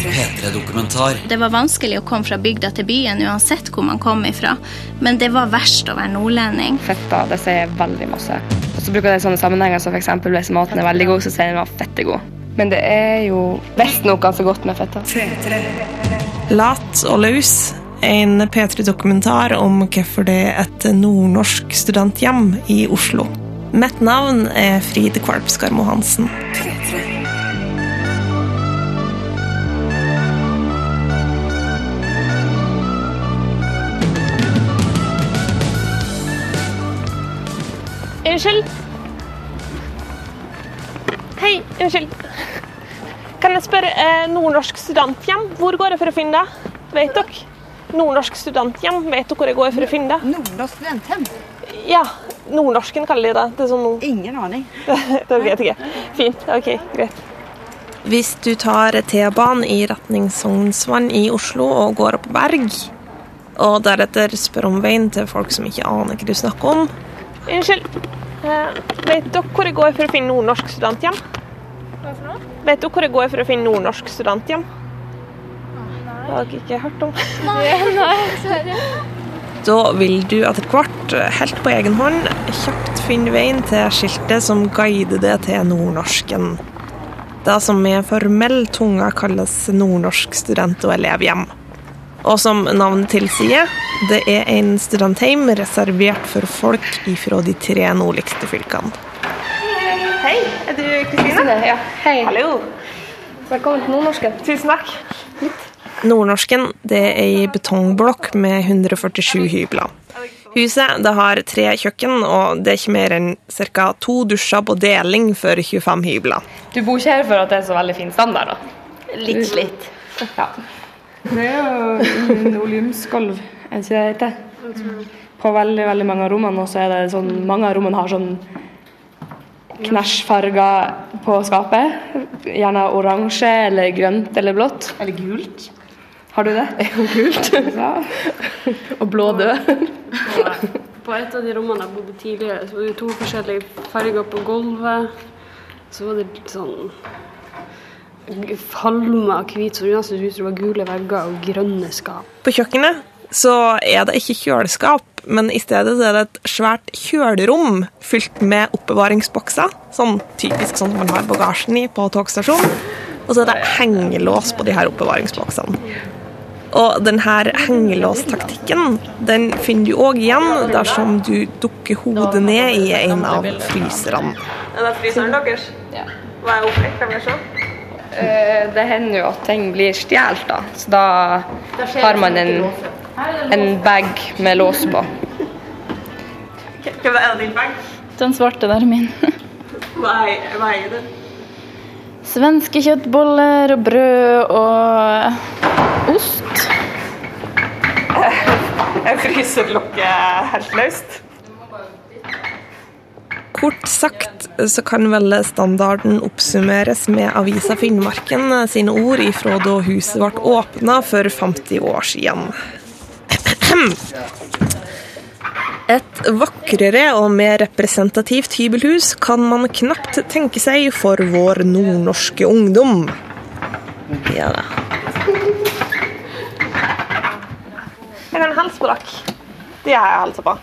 P3-dokumentar. Det var vanskelig å komme fra bygda til byen uansett hvor man kom ifra. Men det var verst å være nordlending. Fetta, det sier veldig masse. Og så bruker jeg sånne sammenhenger som eksempel hvis maten er veldig god, så sier den at fett er god. Men det er jo visstnok ganske godt med fetta. Lat og løs, en P3-dokumentar om hvorfor det er et nordnorsk studenthjem i Oslo. Mitt navn er Fride Kvalp Skarmo Hansen. Unnskyld. Hei, unnskyld. Kan jeg spørre, eh, Nordnorsk studenthjem, hvor går jeg for å finne det? Vet dere? Nordnorsk studenthjem, vet dere hvor jeg går for å finne det? Nordnorsk studenthjem? Ja, nordnorsken kaller de det. Det er sånn. Ingen aning. det vet jeg ikke. Fint, ok, greit. Hvis du tar T-banen i retning Sognsvann i Oslo og går opp Berg, og deretter spør om veien til folk som ikke aner hva du snakker om, Unnskyld. Eh, vet dere hvor jeg går for å finne nordnorsk studenthjem? Hva for noe? Vet dere hvor jeg går for å finne nordnorsk studenthjem? Det har dere ikke hørt om. Nei, nei, da vil du etter hvert, helt på egen hånd, kjapt finne veien til skiltet som guider deg til nordnorsken. Det som med formell tunge kalles nordnorsk student- og elevhjem. Og som navnet tilsier, det er en studentheim reservert for folk fra de tre nordligste fylkene. Hei, er du Kristine? Ja, hei. Hallo. Velkommen til Nordnorsken. Tusen takk. Nordnorsken det er ei betongblokk med 147 hybler. Huset det har tre kjøkken, og det er ikke mer enn ca. to dusjer på deling for 25 hybler. Du bor ikke her for at det er så veldig fin standard, da? Litt slitt. Ja. Det er jo oleumsgulv, er ikke det det heter? På veldig, veldig mange av rommene, også er det sånn Mange av rommene har sånn knæsjfarger på skapet. Gjerne oransje eller grønt eller blått. Eller gult. Har du det? Gult. Ja. Og blå død. På et av de rommene jeg bodde tidligere, så var det to forskjellige farger på gulvet. Så var det sånn falmer av hvit, så det nesten ut som det var gule vegger og grønne skap. På kjøkkenet så er det ikke kjøleskap, men i stedet så er det et svært kjølerom fylt med oppbevaringsbokser. Sånn typisk sånn man har bagasjen i på togstasjonen. Og så er det hengelås på de her oppbevaringsboksene. Og denne hengelåstaktikken den finner du òg igjen dersom du dukker hodet ned i en av fryserne. Er det fryseren deres? Ja. Hva er opplegg? Kan vi se? Eh, Det hender jo at ting blir stjålet, da. Så da har man en, en bag med lås på. Hva er din bag? Den svarte der er min. Hva er, hva er det? Svenske kjøttboller og brød og ost. Jeg fryser lokket helt løst? Kort sagt så kan vel standarden oppsummeres med avisa Finnmarken sine ord ifra da huset ble åpna for 50 år siden. Et vakrere og mer representativt hybelhus kan man knapt tenke seg for vår nordnorske ungdom. Ja da. Jeg kan en på dere. De har jeg hilser på.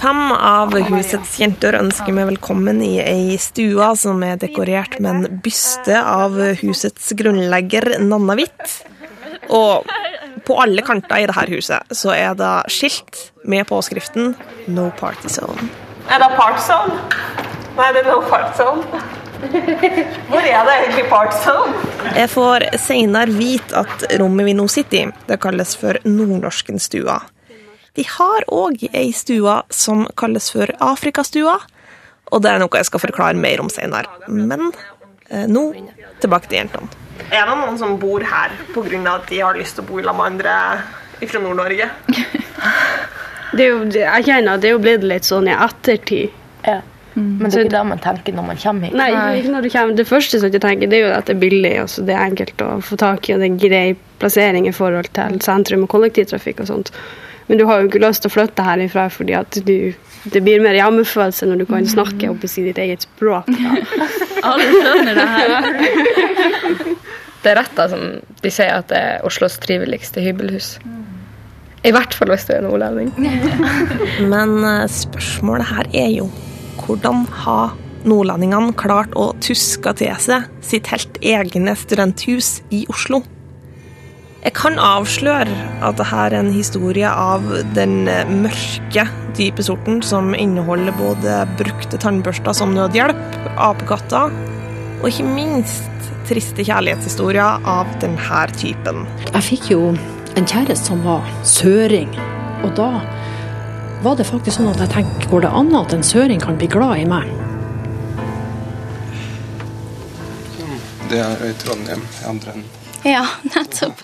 Fem av husets jenter ønsker meg velkommen i ei stue som er dekorert med en byste av husets grunnlegger Nanna Hvitt. Og på alle kanter i dette huset så er det skilt med påskriften 'No Party Zone'. Er det Party Zone? Nei, det er no Party Zone. Hvor er det egentlig Park Zone? Jeg får seinere vite at rommet vi nå sitter i, det kalles for Nordnorsken stua. De har òg ei stue som kalles for Afrikastua, og det er noe jeg skal forklare mer om seinere. Men eh, nå tilbake til jentene. Er det noen som bor her pga. at de har lyst til å bo sammen med andre fra Nord-Norge? Det er jo, jeg kjenner at det er jo blitt litt sånn i ettertid. Men det er ikke det man tenker når man kommer hit. Nei, ikke når du kommer. Det første som jeg tenker, det er jo at det er billig, altså det er enkelt å få tak i, og det er grei plassering i forhold til sentrum og kollektivtrafikk og sånt. Men du har jo ikke lyst til å flytte herifra fordi at du, det blir mer hjemmefølelse når du kan snakke opp i ditt eget språk. Da. Alle skjønner det her. det er rett da som de sier at det er Oslos triveligste hybelhus. I hvert fall hvis du er nordlending. Men eh, spørsmålet her er jo hvordan har nordlendingene klart å tuske til seg sitt helt egne studenthus i Oslo? Jeg kan avsløre at dette er en historie av den eh, mørke, dype sorten som inneholder både brukte tannbørster som nødhjelp, apekatter og ikke minst triste kjærlighetshistorier av denne typen. Jeg fikk jo en kjæreste som var søring, og da var det faktisk sånn at jeg tenkte går det an at en søring kan bli glad i meg? Det er i Trondheim i andre enden. Ja, nettopp.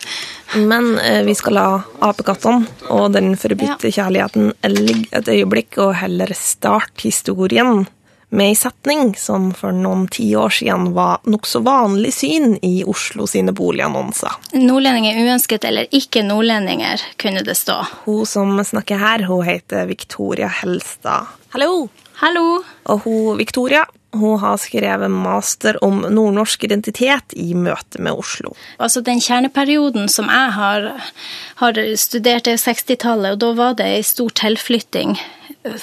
Men eh, vi skal la apekattene og den forbudte kjærligheten ligge et øyeblikk og heller starte historien med ei setning som for noen tiår siden var nokså vanlig syn i Oslo sine boligannonser. Nordlendinger uønsket eller ikke nordlendinger, kunne det stå. Hun som snakker her, hun heter Victoria Helstad. Hallo! Hallo! Og hun Victoria hun har skrevet master om nordnorsk identitet i møte med Oslo. Altså Den kjerneperioden som jeg har, har studert, er 60-tallet, og da var det ei stor tilflytting.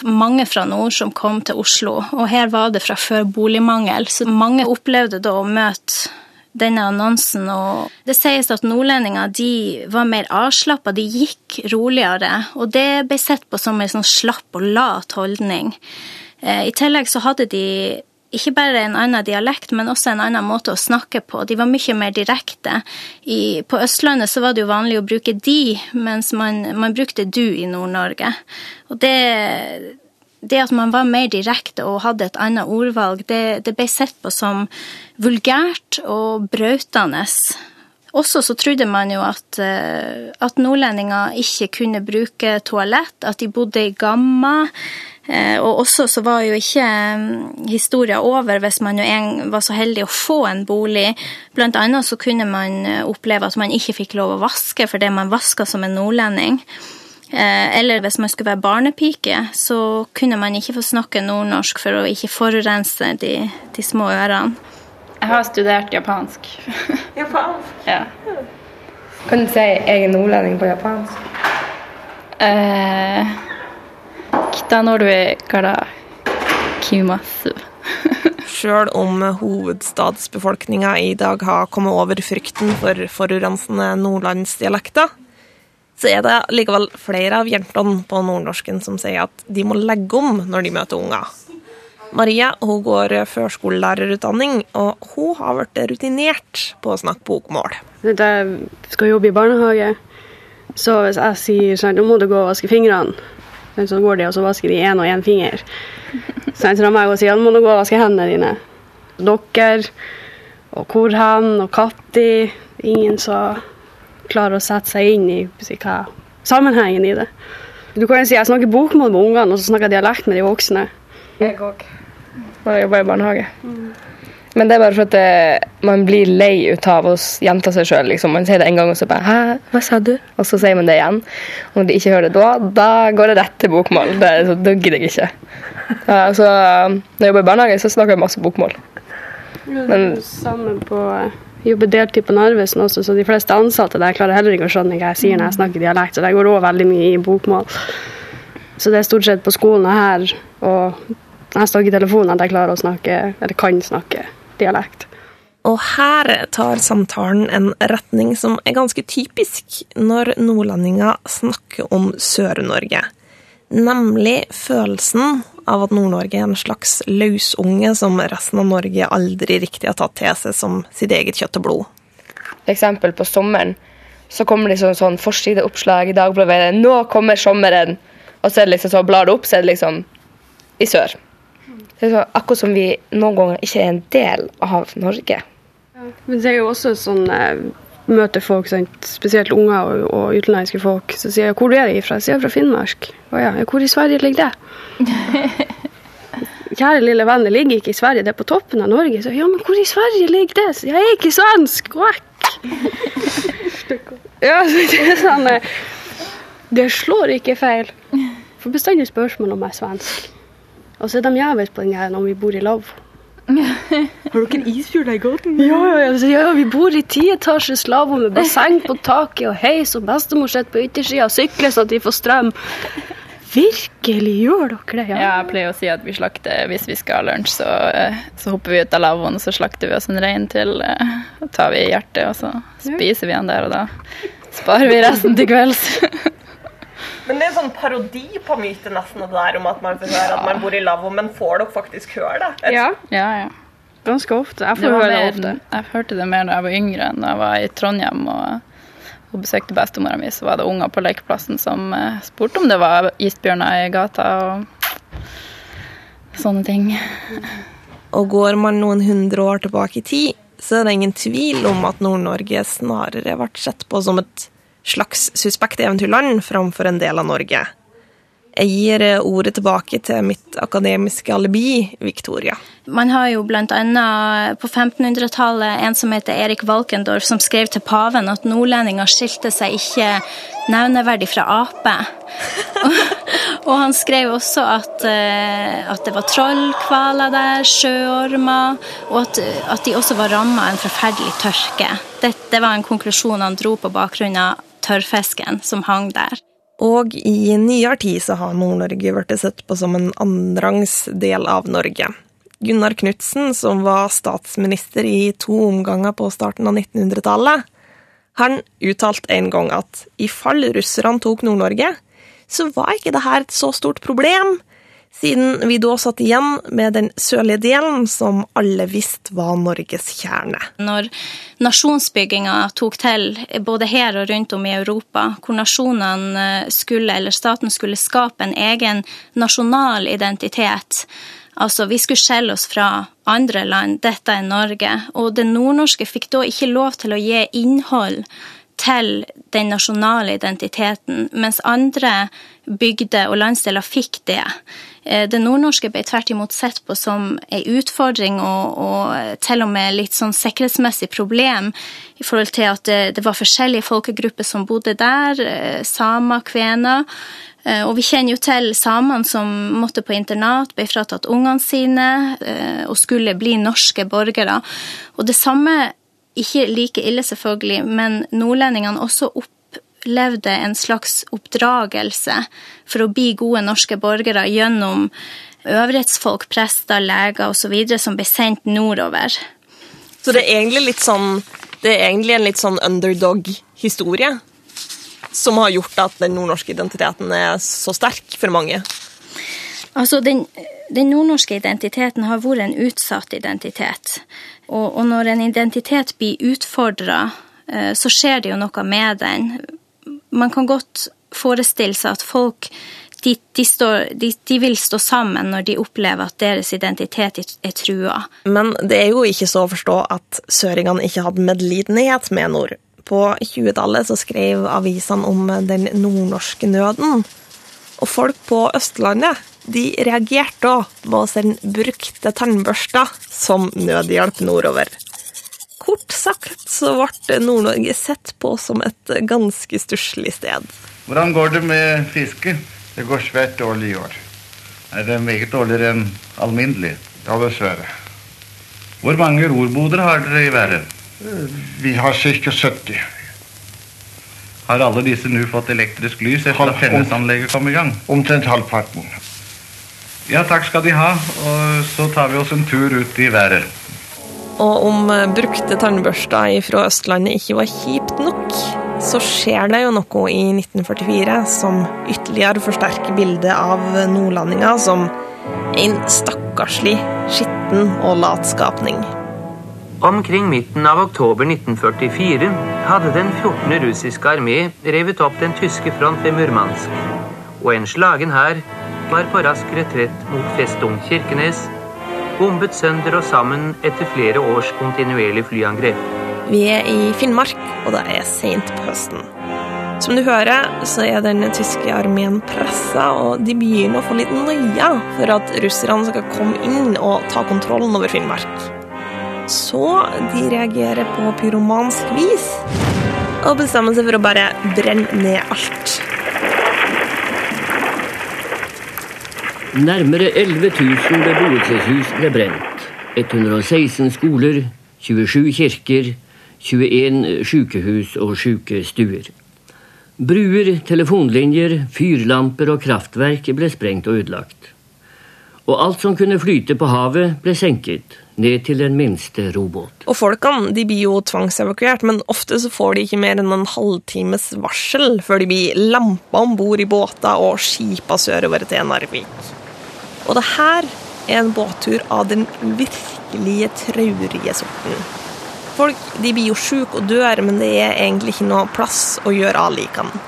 Mange fra nord som kom til Oslo, og her var det fra før boligmangel. Så mange opplevde da å møte denne annonsen, og det sies at nordlendinger de var mer avslappa, de gikk roligere, og det ble sett på som en sånn slapp og lat holdning. Eh, I tillegg så hadde de ikke bare en annen dialekt, men også en annen måte å snakke på. De var mye mer direkte. I, på Østlandet så var det jo vanlig å bruke de, mens man, man brukte du i Nord-Norge. Og det, det, at man var mer direkte og hadde et annet ordvalg, det, det ble sett på som vulgært og brautende. Også så trodde man jo at, eh, at nordlendinger ikke kunne bruke toalett, at de bodde i gamma. Eh, og også så var jo ikke historien historia over hvis man jo en var så heldig å få en bolig. Blant annet så kunne man eh, oppleve at man ikke fikk lov å vaske fordi man vaska som en nordlending. Eller hvis man skulle være barnepike, så kunne man ikke få snakke nordnorsk for å ikke forurense de, de små ørene. Jeg har studert japansk. Japansk? Ja. Kan du si 'jeg er nordlending' på japansk? Eh, kara kimasu. Sjøl om hovedstadsbefolkninga i dag har kommet over frykten for forurensende nordlandsdialekter, så er det likevel flere av jentene på nordnorsken som sier at de må legge om når de møter unger. Maria hun går førskolelærerutdanning, og hun har blitt rutinert på å snakke bokmål. Jeg skal jobbe i barnehage, så hvis jeg sier sånn, nå må du gå og vaske fingrene, så går de og så vasker de én og én finger. Så jeg tror meg å si, nå må du gå og vaske hendene dine. Dere, og hvor hen, og når. Ingen som klarer å sette seg inn i hva, sammenhengen i det. Du kan jo si jeg snakker bokmål med ungene, og så snakker jeg dialekt med de voksne. Jeg òg. Når jeg jobber i barnehage. Men det er bare for at det, man blir lei ut av å gjenta seg sjøl. Liksom. Man sier det en gang, og så bare 'Hæ, hva sa du?' Og så sier man det igjen. Og når de ikke hører det da, da går det rett til bokmål. Det, så da gidder jeg ikke. Ja, så når jeg jobber i barnehage, så snakker jeg masse bokmål. Men Samme på jobber deltid på Narvesen også, så de fleste ansatte der klarer heller ikke å skjønne hva jeg sier når jeg snakker dialekt, så det går òg veldig mye i bokmål. Så det er stort sett på skolen her og jeg snakker i telefonen at jeg klarer å snakke, eller kan snakke dialekt. Og her tar samtalen en retning som er ganske typisk når nordlendinger snakker om Sør-Norge. Nemlig følelsen av at Nord-Norge er en slags løsunge som resten av Norge aldri riktig har tatt til seg som sitt eget kjøtt og blod. Eksempel på sommeren så kommer det sånn, sånn forsideoppslag i Dagbladet 'Nå kommer sommeren', og så er det liksom så blar det opp, så er det liksom i sør. Det er så, akkurat som vi noen ganger ikke er en del av Norge. Men det er jo også sånn eh, møter folk, sant? spesielt unger og, og utenlandske folk, så sier jeg 'Hvor er de fra?' Jeg sier jeg fra Finnmark. Å ja, hvor i Sverige ligger det? Kjære lille venn, det ligger ikke i Sverige, det er på toppen av Norge. Så ja, men hvor i Sverige ligger det? Så, jeg er ikke svensk, gå ja, så det er sånn eh, Det slår ikke feil. For bestandig spørsmål om jeg er svensk. Og så er de her når vi bor i lav. Har dere isbjørn i gaten? Ja, ja, ja, ja, vi bor i tietasjes lavvo med basseng på taket og heis, og bestemor sitter på yttersida og sykler så de får strøm. Virkelig gjør dere det? Ja, ja. jeg pleier å si at vi slakter hvis vi skal ha lunsj, så, eh, så hopper vi ut av lavvoen og så slakter vi oss en rein til. eh, Så tar vi hjertet, og så spiser vi den der og da. Sparer vi resten til kvelds. Men det er en sånn parodi på myten nesten det der om at man får høre at man bor i lavvo, men får dere faktisk høre det? Ja, Ja, ja. ganske ofte. Jeg Det får var høre mer, ofte. jeg hørte det mer da jeg var yngre enn da jeg var i Trondheim og, og besøkte bestemora mi. Så var det unger på lekeplassen som eh, spurte om det var isbjørner i gata og sånne ting. Og går man noen hundre år tilbake i tid, så er det ingen tvil om at Nord-Norge snarere ble sett på som et slags suspekt eventyrland framfor en del av Norge. Jeg gir eh, ordet tilbake til mitt akademiske alibi, Victoria. Man har jo annet på 1500-tallet en som heter Erik Valkendorf, som skrev til paven at nordlendinger skilte seg ikke nevneverdig fra ape. og han skrev også at, eh, at det var trollkvaler der, sjøormer, og at, at de også var ramma av en forferdelig tørke. Det var en konklusjon han dro på bakgrunn av tørrfisken som hang der. Og i nyere tid så har Nord-Norge blitt sett på som en annenrangs del av Norge. Gunnar Knudsen, som var statsminister i to omganger på starten av 1900-tallet, han uttalte en gang at i fall russerne tok Nord-Norge, så var ikke dette et så stort problem, siden vi da satt igjen med den sørlige delen, som alle visste var Norges kjerne. Når nasjonsbygginga tok til både her og rundt om i Europa, hvor nasjonene skulle, eller staten skulle skape en egen nasjonal identitet, Altså, vi skulle skjelle oss fra andre land. Dette er Norge. Og det nordnorske fikk da ikke lov til å gi innhold til den nasjonale identiteten, mens andre bygder og landsdeler fikk det. Det nordnorske ble tvert imot sett på som ei utfordring og, og, til og med litt sånn sikkerhetsmessig problem i forhold til at det, det var forskjellige folkegrupper som bodde der, samer, kvener. Og vi kjenner jo til samene som måtte på internat, ble fratatt ungene sine og skulle bli norske borgere. Og det samme, ikke like ille selvfølgelig, men nordlendingene også opplevde en slags oppdragelse for å bli gode norske borgere gjennom øvrighetsfolk, prester, leger osv. som ble sendt nordover. Så det er egentlig sånn det er egentlig en litt sånn underdog-historie? som har gjort at den nordnorske identiteten er så sterk for mange? Altså, den, den nordnorske identiteten har vært en utsatt identitet. Og, og når en identitet blir utfordra, så skjer det jo noe med den. Man kan godt forestille seg at folk de, de, står, de, de, vil stå sammen når de opplever at deres identitet er trua. Men det er jo ikke så å forstå at søringene ikke hadde medlidenhet med nord. På 20-tallet skrev avisene om den nordnorske nøden. Og folk på Østlandet de reagerte òg på å sende brukte tannbørster som nødhjelp nordover. Kort sagt så ble Nord-Norge sett på som et ganske stusslig sted. Hvordan går det med fisket? Det går svært dårlig i år. Er det meget dårligere enn alminnelig? Ja, dessverre. Hvor mange rorboder har dere i været? Vi har ca. 70. Har alle disse nå fått elektrisk lys etter at tennisanlegget kom i gang? Omtrent halvparten. Ja, takk skal De ha. Og så tar vi oss en tur ut i været. Og om brukte tannbørster fra Østlandet ikke var kjipt nok, så skjer det jo noe i 1944 som ytterligere forsterker bildet av nordlendinger som en stakkarslig, skitten og lat skapning. Omkring midten av oktober 1944 hadde den 14. russiske armé revet opp den tyske front ved Murmansk, og en slagen hær var på rask retrett mot festung Kirkenes, bombet sønder og sammen etter flere års kontinuerlig flyangrep. Vi er i Finnmark, og det er seint på høsten. Som du hører, så er den tyske armeen pressa, og de begynner å få litt noia for at russerne skal komme inn og ta kontrollen over Finnmark. Så de reagerer på pyromansk vis og bestemmer seg for å bare brenne ned alt. Nærmere 11 000 beboelseshus ble brent. 116 skoler, 27 kirker, 21 sykehus og sykestuer. Bruer, telefonlinjer, fyrlamper og kraftverk ble sprengt og ødelagt. Og alt som kunne flyte på havet, ble senket, ned til den minste robåt. Og folkene de blir jo tvangsevakuert, men ofte så får de ikke mer enn en halvtimes varsel før de blir lampa om bord i båter og skipa sørover til Narvik. Og det her er en båttur av den virkelige traurige sorten. Folk de blir jo sjuke og dør, men det er egentlig ikke noe plass å gjøre av likene.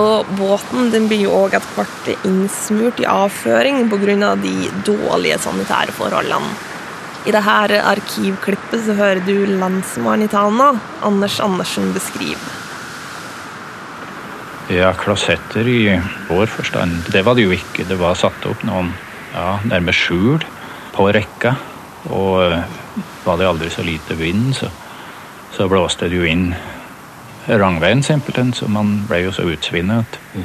Og båten den blir jo òg etter hvert innsmurt i avføring pga. de dårlige sanitære forholdene. I dette arkivklippet så hører du lensmannen i Tana, Anders Andersen, beskrive. Ja, klosetter i vår forstand, det var det jo ikke. Det var satt opp noen ja, nærmest skjul på rekka. Og var det aldri så lite vind, så, så blåste det jo inn rangveien, simpelthen. Så man ble jo så utsvinnet at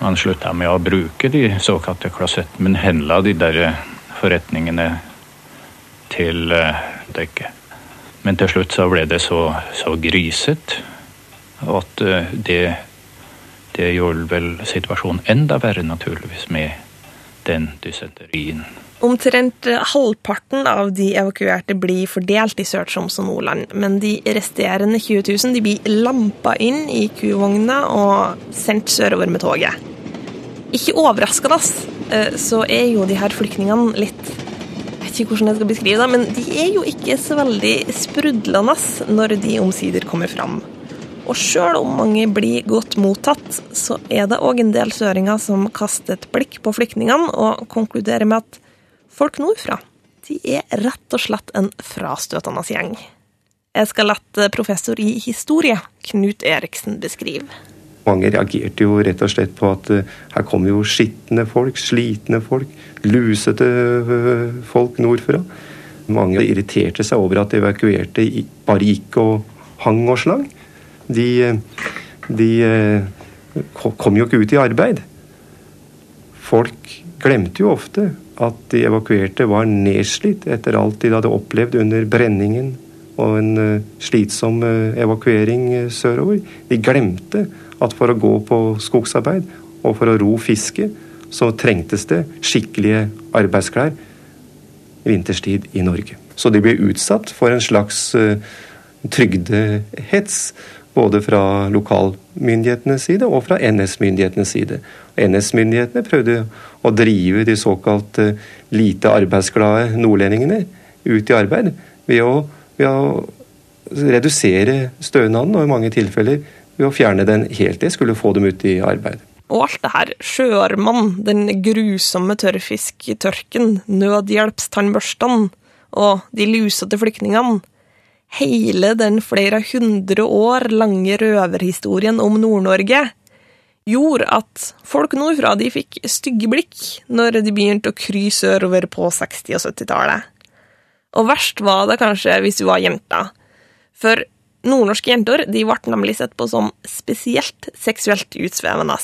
man slutta med å bruke de såkalte klosettene, men henla de der forretningene til uh, dekket. Men til slutt så ble det så, så griset at det, det gjorde vel situasjonen enda verre, naturligvis, med den dysenterien. Omtrent halvparten av de evakuerte blir fordelt i Sør-Troms og Nordland, men de resterende 20 000 de blir lampa inn i kuvogna og sendt sørover med toget. Ikke overraskende så er jo de her flyktningene litt Jeg vet ikke hvordan jeg skal beskrive det, men de er jo ikke så veldig sprudlende når de omsider kommer fram. Og sjøl om mange blir godt mottatt, så er det òg en del søringer som kaster et blikk på flyktningene og konkluderer med at folk nordfra de er rett og slett en frastøtende gjeng. Jeg skal la professor i historie, Knut Eriksen, beskrive. Mange reagerte jo rett og slett på at her kommer jo skitne folk, slitne folk, lusete folk nordfra. Mange irriterte seg over at de evakuerte bare gikk og hang og slang. De, de kom jo ikke ut i arbeid. Folk glemte jo ofte at de evakuerte var nedslitt etter alt de hadde opplevd under brenningen og en slitsom evakuering sørover. De glemte at for å gå på skogsarbeid og for å ro fiske, så trengtes det skikkelige arbeidsklær vinterstid i Norge. Så de ble utsatt for en slags trygdehets både fra lokalmyndighetenes side og fra NS-myndighetenes side. NS-myndighetene prøvde å drive de såkalt lite arbeidsglade nordlendingene ut i arbeid ved å, ved å redusere stønaden, og i mange tilfeller ved å fjerne den helt. Det skulle få dem ut i arbeid. Og alt det her, sjøarmene, den grusomme tørrfisktørken, nødhjelpstannbørstene og de lusete flyktningene hele den flere hundre år lange røverhistorien om Nord-Norge gjorde at folk nordfra de fikk stygge blikk når de begynte å kry sørover på 60- og 70-tallet. Og verst var det kanskje hvis du var jenta. For nordnorske jenter de ble nemlig sett på som spesielt seksuelt utsvevende.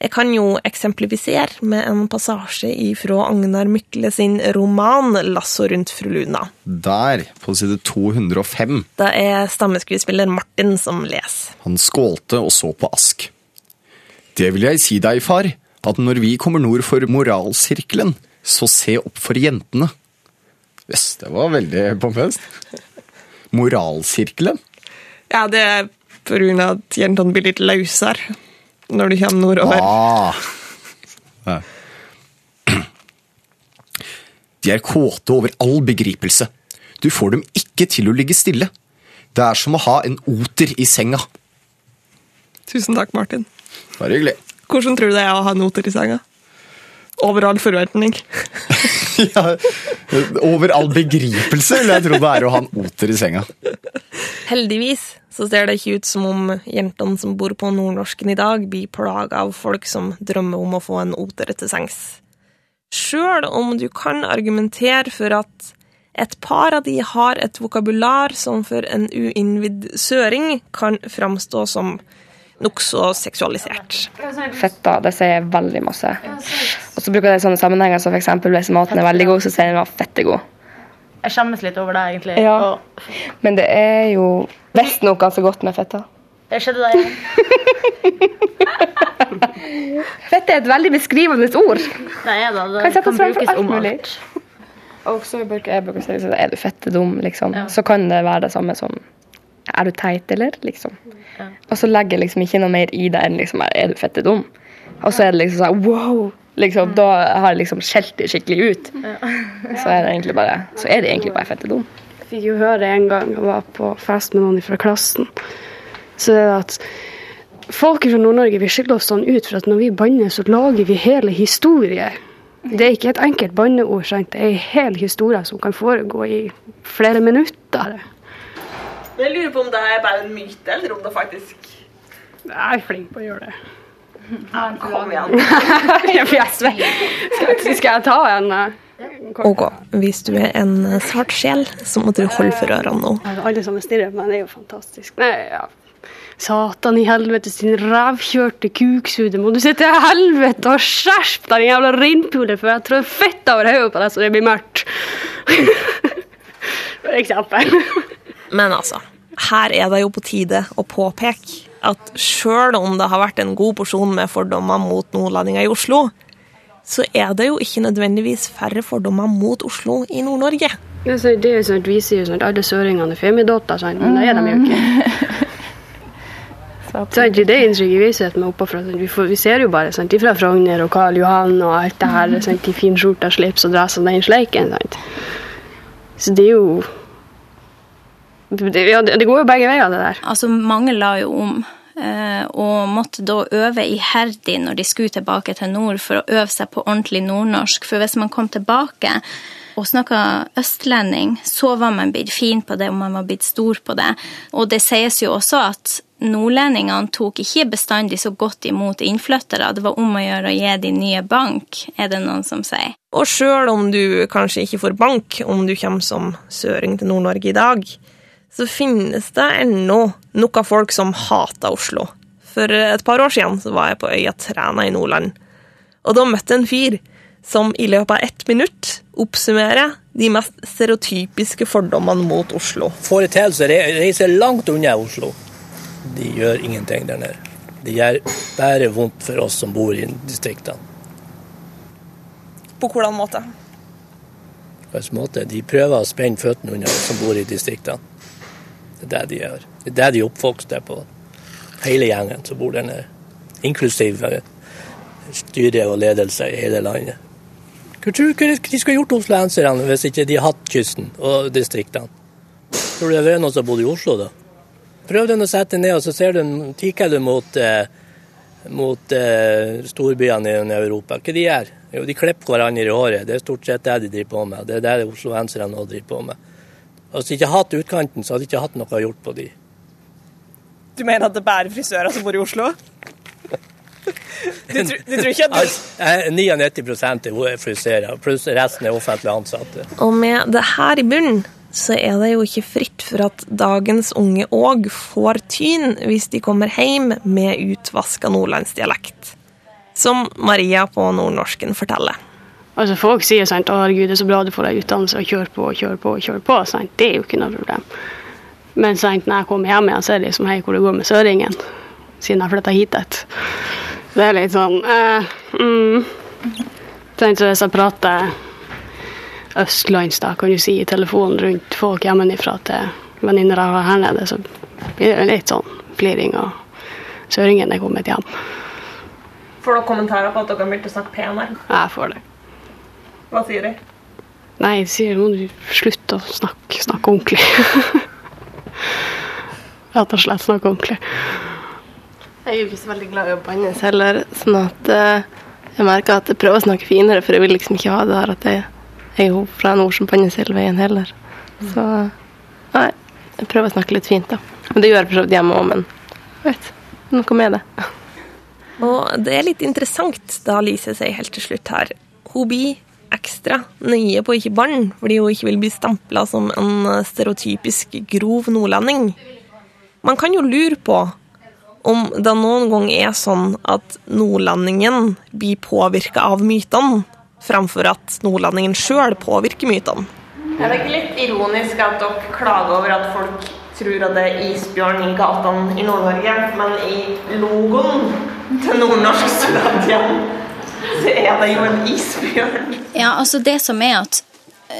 Jeg kan jo eksemplifisere med en passasje ifra Agnar Mykle sin roman 'Lasso rundt fru Luna'. Der, på side 205. Det er stammeskuespiller Martin som leser. Han skålte og så på Ask. Det vil jeg si deg, far, at når vi kommer nord for moralsirkelen, så se opp for jentene. Jøss, det var veldig pompøst. Moralsirkelen? Ja, det er på grunn av at jentene blir litt løsere når du kommer nordover. Ah. De er kåte over all begripelse. Du får dem ikke til å ligge stille. Det er som å ha en oter i senga. Tusen takk, Martin. Bare hyggelig. Hvordan tror du det er å ha en oter i senga? Over all forventning. ja, over all begripelse vil jeg tro det er å ha en oter i senga. Heldigvis så ser det ikke ut som om jentene som bor på nordnorsken i dag, blir plaga av folk som drømmer om å få en oter til sengs. Sjøl om du kan argumentere for at et par av de har et vokabular som for en uinnvidd søring kan framstå som nokså seksualisert. Fetta, det sier veldig masse. Og så bruker jeg det i sånne sammenhenger som f.eks. hvis maten er veldig god, så sier den at fette er god. Jeg skjemmes litt over det, egentlig. Ja. Og Men det er jo visstnok ganske godt med fetta. det skjedde da igjen. Fett er et veldig beskrivende ord. Det er det. Det Kan kan fram for brukes alt om mulig. alt. Og så bruker jeg bruker å si er du fette dum, liksom. Så kan det være det samme som er du teit, eller? liksom. Og så legger jeg liksom ikke noe mer i det enn liksom, er du fette dum? Og så er det liksom sånn wow! Liksom, Da har jeg liksom skjelt det skikkelig ut. Så er det egentlig bare, så er det egentlig bare fette dum. Jeg fikk jo høre en gang jeg var på fest med noen fra klassen, så det er at folk fra Nord-Norge vi skiller oss sånn ut, for at når vi banner, så lager vi hele historier. Det er ikke et enkelt banneord, sant? det er en hel historie som kan foregå i flere minutter. Jeg lurer på om det er bare en myte, eller om det faktisk Jeg er flink på å gjøre det. Kom igjen. Jeg. Skal, skal jeg ta en eh, Ok, hvis du er en svart sjel, så må du holde for ørene nå. Alle sammen stirrer på meg, det er jo fantastisk. Nei, ja. Satan i helvete, sin rævkjørte kuksude. Må du sitte i helvete og skjerpe deg, din jævla reinpule, for jeg trår fett over hodet på deg så det blir mørkt. For eksempel. Men altså, her er det jo på tide å påpeke at sjøl om det har vært en god porsjon med fordommer mot nordlendinger i Oslo, så er det jo ikke nødvendigvis færre fordommer mot Oslo i Nord-Norge. Ja, det er jo sånn at Vi sier jo sånn at alle søringene er femidotter, sånn, men det er de jo ikke. Så Det er det inntrykket vi sitter med oppafra. Vi, får, vi ser jo bare sant? fra Frogner og Karl Johan og alt det her. Sånn, de finskjorta, slips og dress og den sleiken. Sant? Så det er jo det, ja, det det går jo begge veier, det der. Altså, mange la jo om. eh, Og måtte da øve iherdig når de skulle tilbake til nord, for å øve seg på ordentlig nordnorsk. For hvis man kom tilbake og snakka østlending, så var man blitt fin på det, og man var blitt stor på det. Og det sies jo også at nordlendingene tok ikke bestandig så godt imot innflyttere. Det var om å gjøre å gi de nye bank, er det noen som sier. Og sjøl om du kanskje ikke får bank om du kommer som søring til Nord-Norge i dag, så finnes det ennå noen folk som hater Oslo. For et par år siden så var jeg på øya Træna i Nordland, og da møtte jeg en fyr som i løpet av ett minutt oppsummerer de mest stereotypiske fordommene mot Oslo. Foreteelser re- reiser langt unna Oslo. De gjør ingenting der nede. Det gjør bare vondt for oss som bor i distriktene. På hvordan måte? På hvilken måte. De prøver å spenne føttene unna oss som bor i distriktene. Det er det de gjør. Det er det de er oppvokst på. Hele gjengen som bor der nede. Inklusiv styre og ledelse i hele landet. Hva tror du de skulle gjort osloenserne hvis ikke de hatt kysten og distriktene? Tror du det er noen som bodde i Oslo, da? Prøv den å sette den ned, og så ser du, tikker du mot, eh, mot eh, storbyene i Europa. Hva de gjør? Jo, de klipper hverandre i håret. Det er stort sett det de driver på med. Det er det osloenserne nå driver på med. Hvis de ikke hadde hatt utkanten, så hadde de ikke hatt noe gjort på de. Du mener at det er bare frisører som bor i Oslo? Du, tror- du tror ikke at du Altså, 99% er frisører, pluss resten er offentlig ansatte. Og med det her i bunnen, så er det jo ikke fritt for at dagens unge òg får tyn hvis de kommer hjem med utvaska nordlandsdialekt. Som Maria på Nordnorsken forteller. Altså Folk sier sant, å herregud, det er så bra du får deg utdannelse og kjør på og kjør på. og kjør på, sant? Det er jo ikke noe problem. Men sant, når jeg kommer hjem igjen, så er det liksom hei, hvor det går med søringen. Siden jeg flytta hit. et. Det er litt sånn eh, mm. Tenk så Hvis jeg prater østlands, da, kan du si, i telefonen rundt folk hjemmefra til venninner jeg har her nede, så blir det litt sånn fliring og søringen er kommet hjem. Får dere kommentarer på at dere begynte å snakke penere? Jeg får det. Hva sier de? Nei, de sier må du slutte å snakke, snakke ordentlig. Rett og slett snakke ordentlig. Jeg er jo ikke så veldig glad i å bannes heller, sånn at uh, jeg merker at jeg prøver å snakke finere, for jeg vil liksom ikke ha det der at jeg jeg er jo fra nord som bannes hele veien heller. Så nei, jeg prøver å snakke litt fint, da. Men det gjør jeg for så vidt hjemme òg, men vet, noe med det. Og det er litt interessant, da Lise sier helt til slutt her. Hun blir ekstra nøye på ikke banne, fordi hun ikke vil bli stempla som en stereotypisk grov nordlending. Man kan jo lure på om det noen gang er sånn at nordlendingen blir påvirka av mytene, framfor at nordlendingen sjøl påvirker mytene. Er det ikke litt ironisk at dere klager over at folk tror at det er isbjørn i gatene i Nord-Norge, men i logoen til Nordnorsk studenthjem så er det jo en isbjørn? Ja, altså det som er at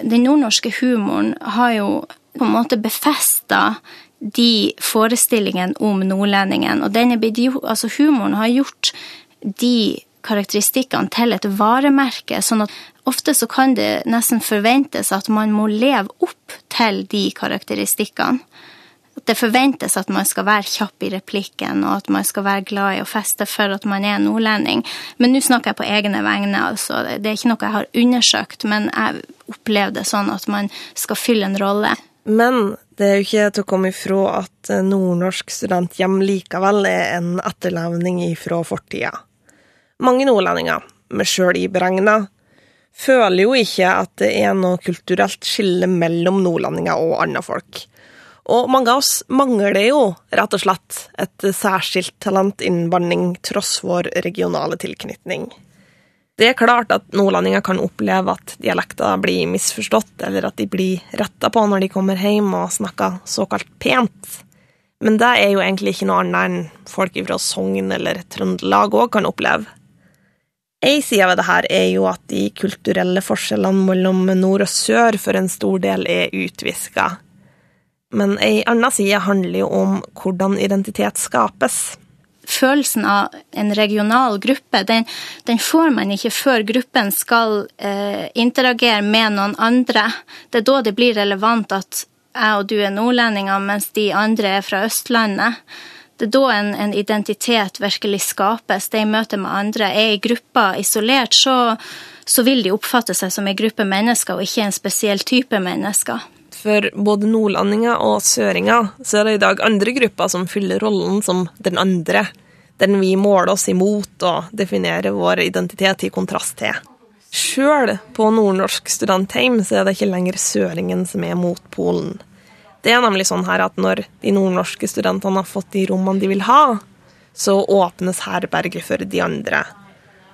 den nordnorske humoren har jo på en måte befesta de forestillingene om nordlendingen. Og denne, altså humoren har gjort de karakteristikkene til et varemerke. sånn at ofte så kan det nesten forventes at man må leve opp til de karakteristikkene. Det forventes at man skal være kjapp i replikken, og at man skal være glad i å feste for at man er nordlending. Men nå snakker jeg på egne vegne, altså. Det er ikke noe jeg har undersøkt, men jeg opplever det sånn at man skal fylle en rolle. Men det er jo ikke til å komme ifra at Nordnorsk studenthjem likevel er en etterlevning ifra fortida. Mange nordlendinger, meg sjøl iberegna, føler jo ikke at det er noe kulturelt skille mellom nordlendinger og andre folk. Og mange av oss mangler jo rett og slett et særskilt talent innen banning, tross vår regionale tilknytning. Det er klart at nordlendinger kan oppleve at dialekter blir misforstått, eller at de blir retta på når de kommer hjem og snakker såkalt pent. Men det er jo egentlig ikke noe annet enn folk fra Sogn eller Trøndelag òg kan oppleve. Ei side ved det her er jo at de kulturelle forskjellene mellom nord og sør for en stor del er utviska. Men ei anna side handler jo om hvordan identitet skapes følelsen av en regional gruppe, den, den får man ikke før gruppen skal eh, interagere med noen andre. Det er da det blir relevant at jeg og du er nordlendinger, mens de andre er fra Østlandet. Det er da en, en identitet virkelig skapes. Det i møte med andre. Er i gruppa isolert, så, så vil de oppfatte seg som en gruppe mennesker, og ikke en spesiell type mennesker. For både nordlendinger og søringer så er det i dag andre grupper som fyller rollen som den andre den vi måler oss imot og definerer vår identitet i kontrast til. Sjøl på nordnorsk studentheim så er det ikke lenger søringen som er motpolen. Det er nemlig sånn her at når de nordnorske studentene har fått de rommene de vil ha, så åpnes herberget for de andre.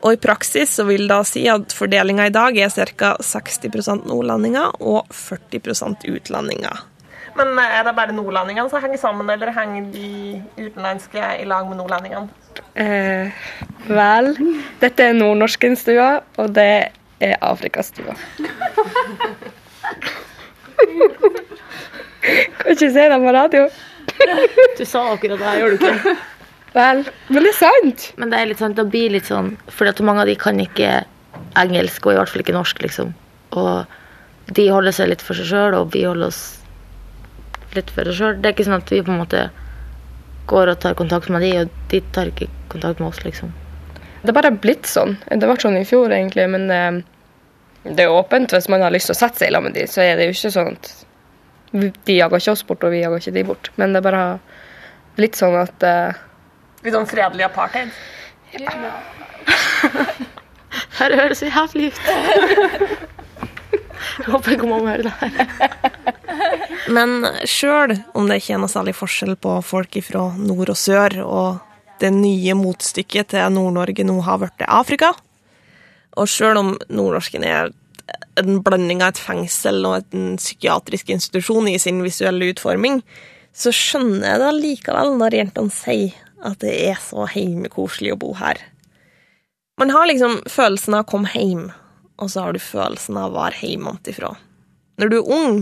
Og i praksis så vil det si at fordelinga i dag er ca. 60% nordlendinger og 40% utlendinger. Men eh, er det bare nordlendingene som henger sammen, eller henger de utenlandske i lag med nordlendingene? Eh, vel, dette er nordnorskenstua, og det er Afrikastua. kan ikke si det på radio. du sa akkurat det, gjør du ikke? Vel, men det er sant. Men det er litt sånn, det blir litt sånn For mange av de kan ikke engelsk, og i hvert fall ikke norsk, liksom. Og de holder seg litt for seg sjøl, og vi holder oss litt for oss sjøl. Det er ikke sånn at vi på en måte går og tar kontakt med de, og de tar ikke kontakt med oss, liksom. Det er bare blitt sånn. Det ble sånn i fjor, egentlig, men eh, det er åpent. Hvis man har lyst til å sette seg sammen med de, så er det jo ikke sånn at de jager ikke oss bort, og vi jager ikke de bort. Men det er bare blitt sånn at eh, Litt sånn fredelig apartheid? Ja. Her høres det jævlig ut. Jeg håper ikke mamma hører det her. Men sjøl om det ikke er noe særlig forskjell på folk fra nord og sør, og det nye motstykket til Nord-Norge nå har blitt Afrika, og sjøl om nordnorsken er en blanding av et fengsel og en psykiatrisk institusjon i sin visuelle utforming, så skjønner jeg det likevel når jentene sier at det er så heimekoselig å bo her. Man har liksom følelsen av å komme hjem, og så har du følelsen av å være hjemmefra. Når du er ung,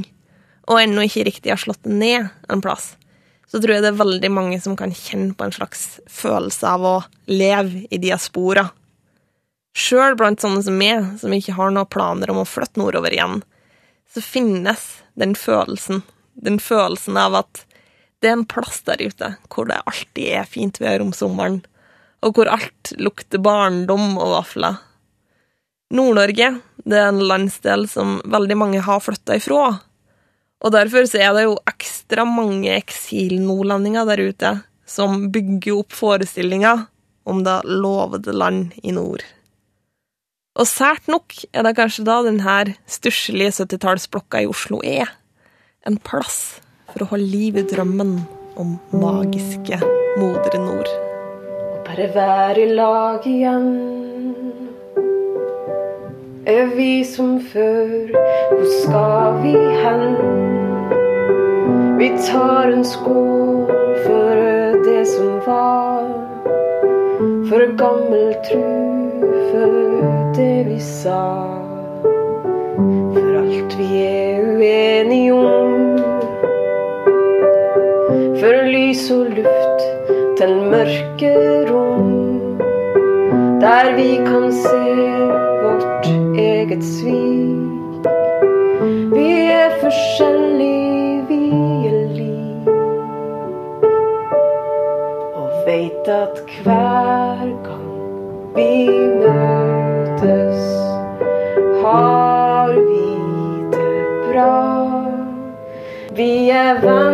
og ennå ikke riktig har slått ned en plass, så tror jeg det er veldig mange som kan kjenne på en slags følelse av å leve i diaspora. Sjøl blant sånne som meg, som ikke har noen planer om å flytte nordover igjen, så finnes den følelsen, den følelsen av at det er en plass der ute hvor det alltid er fint vær om sommeren, og hvor alt lukter barndom og vafler. Nord-Norge det er en landsdel som veldig mange har flytta ifra, og derfor så er det jo ekstra mange eksilnordlendinger der ute som bygger opp forestillinger om det lovede land i nord. Og sært nok er det kanskje da denne stusslige 70-tallsblokka i Oslo er en plass for å holde liv i drømmen om magiske Modre Nord. Og bare være i lag igjen. er vi som før. Hvor skal vi hen? Vi tar en skål for det som var. For gammel tru, for det vi sa. For alt vi er uenige om. For lys og luft til mørke rom. Der vi kan se vårt eget svik. Vi er forskjellige, vi er lik. Og veit at hver gang vi møtes, har vi det bra. Vi er venner